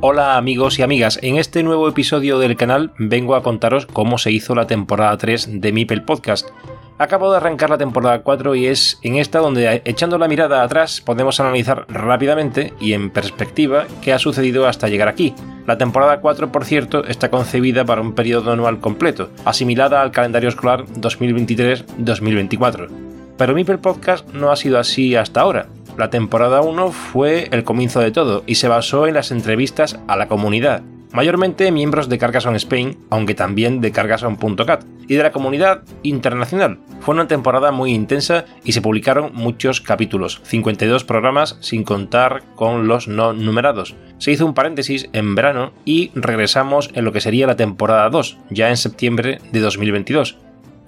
Hola amigos y amigas, en este nuevo episodio del canal vengo a contaros cómo se hizo la temporada 3 de Mipel Podcast. Acabo de arrancar la temporada 4 y es en esta donde echando la mirada atrás podemos analizar rápidamente y en perspectiva qué ha sucedido hasta llegar aquí. La temporada 4, por cierto, está concebida para un periodo anual completo, asimilada al calendario escolar 2023-2024. Pero Mipel Podcast no ha sido así hasta ahora. La temporada 1 fue el comienzo de todo y se basó en las entrevistas a la comunidad, mayormente miembros de Carcassonne Spain, aunque también de Carcassonne.cat, y de la comunidad internacional. Fue una temporada muy intensa y se publicaron muchos capítulos, 52 programas sin contar con los no numerados. Se hizo un paréntesis en verano y regresamos en lo que sería la temporada 2, ya en septiembre de 2022.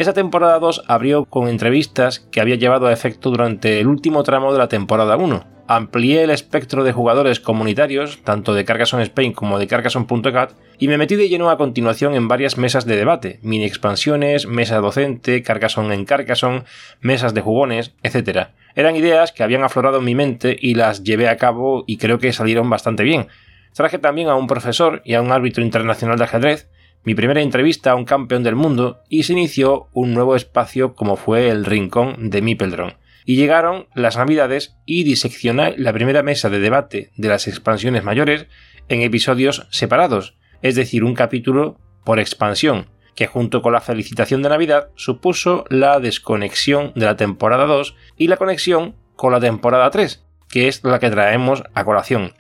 Esa temporada 2 abrió con entrevistas que había llevado a efecto durante el último tramo de la temporada 1. Amplié el espectro de jugadores comunitarios, tanto de Carcassonne Spain como de Carcassonne.cat, y me metí de lleno a continuación en varias mesas de debate, mini expansiones, mesa docente, Carcassonne en Carcassonne, mesas de jugones, etc. Eran ideas que habían aflorado en mi mente y las llevé a cabo y creo que salieron bastante bien. Traje también a un profesor y a un árbitro internacional de ajedrez, mi primera entrevista a un campeón del mundo y se inició un nuevo espacio como fue el Rincón de Mipeldron. Y llegaron las Navidades y diseccioné la primera mesa de debate de las expansiones mayores en episodios separados, es decir, un capítulo por expansión, que junto con la felicitación de Navidad supuso la desconexión de la temporada 2 y la conexión con la temporada 3, que es la que traemos a colación.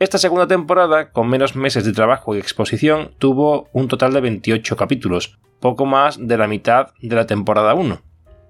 Esta segunda temporada, con menos meses de trabajo y exposición, tuvo un total de 28 capítulos, poco más de la mitad de la temporada 1.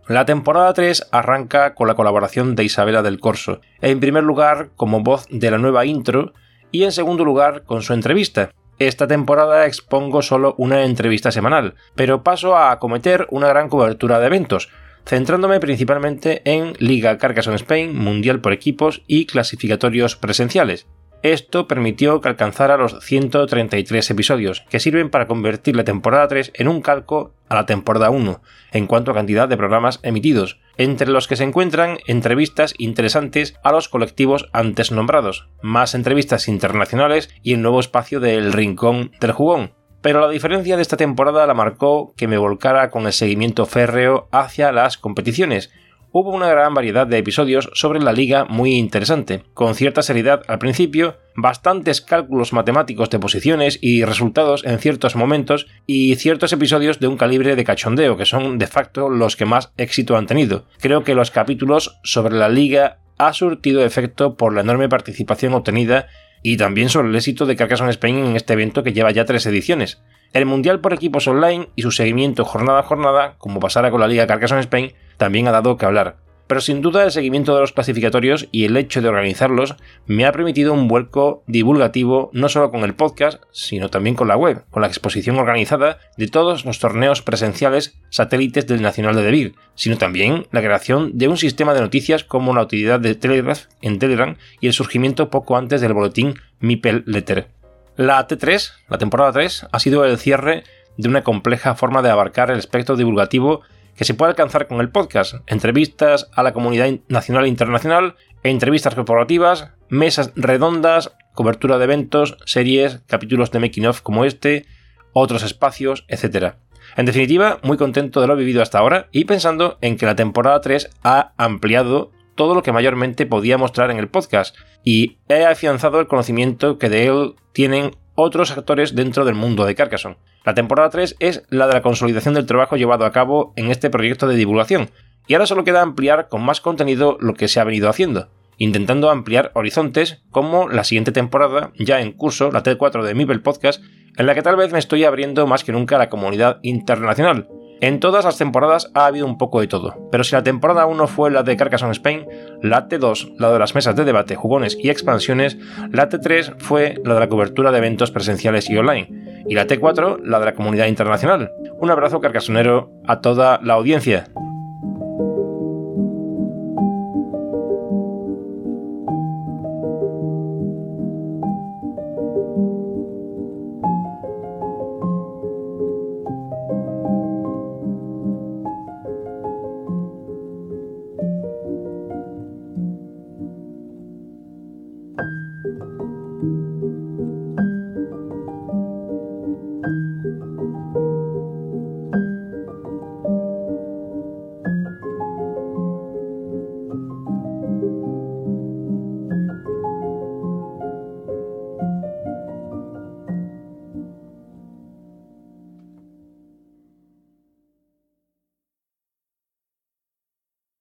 La temporada 3 arranca con la colaboración de Isabela del Corso, en primer lugar como voz de la nueva intro y en segundo lugar con su entrevista. Esta temporada expongo solo una entrevista semanal, pero paso a acometer una gran cobertura de eventos, centrándome principalmente en Liga Carcassonne Spain, Mundial por equipos y clasificatorios presenciales. Esto permitió que alcanzara los 133 episodios, que sirven para convertir la temporada 3 en un calco a la temporada 1, en cuanto a cantidad de programas emitidos, entre los que se encuentran entrevistas interesantes a los colectivos antes nombrados, más entrevistas internacionales y el nuevo espacio del Rincón del Jugón, pero la diferencia de esta temporada la marcó que me volcara con el seguimiento férreo hacia las competiciones, hubo una gran variedad de episodios sobre la liga muy interesante, con cierta seriedad al principio, bastantes cálculos matemáticos de posiciones y resultados en ciertos momentos y ciertos episodios de un calibre de cachondeo que son de facto los que más éxito han tenido. Creo que los capítulos sobre la liga ha surtido efecto por la enorme participación obtenida y también sobre el éxito de Carcassonne Spain en este evento que lleva ya tres ediciones. El Mundial por equipos online y su seguimiento jornada a jornada, como pasara con la Liga Carcassonne Spain, también ha dado que hablar. Pero sin duda el seguimiento de los clasificatorios y el hecho de organizarlos me ha permitido un vuelco divulgativo no solo con el podcast, sino también con la web, con la exposición organizada de todos los torneos presenciales satélites del Nacional de Devir, sino también la creación de un sistema de noticias como la utilidad de Telegraph en Telegram y el surgimiento poco antes del boletín Mipel Letter. La T3, la temporada 3, ha sido el cierre de una compleja forma de abarcar el espectro divulgativo que se puede alcanzar con el podcast, entrevistas a la comunidad nacional e internacional, entrevistas corporativas, mesas redondas, cobertura de eventos, series, capítulos de making of como este, otros espacios, etc. En definitiva, muy contento de lo vivido hasta ahora y pensando en que la temporada 3 ha ampliado todo lo que mayormente podía mostrar en el podcast y he afianzado el conocimiento que de él tienen otros actores dentro del mundo de Carcassonne. La temporada 3 es la de la consolidación del trabajo llevado a cabo en este proyecto de divulgación, y ahora solo queda ampliar con más contenido lo que se ha venido haciendo, intentando ampliar horizontes como la siguiente temporada, ya en curso, la T4 de Mipel Podcast, en la que tal vez me estoy abriendo más que nunca a la comunidad internacional, en todas las temporadas ha habido un poco de todo, pero si la temporada 1 fue la de Carcassonne Spain, la T2 la de las mesas de debate, jugones y expansiones, la T3 fue la de la cobertura de eventos presenciales y online, y la T4 la de la comunidad internacional. Un abrazo carcasonero a toda la audiencia.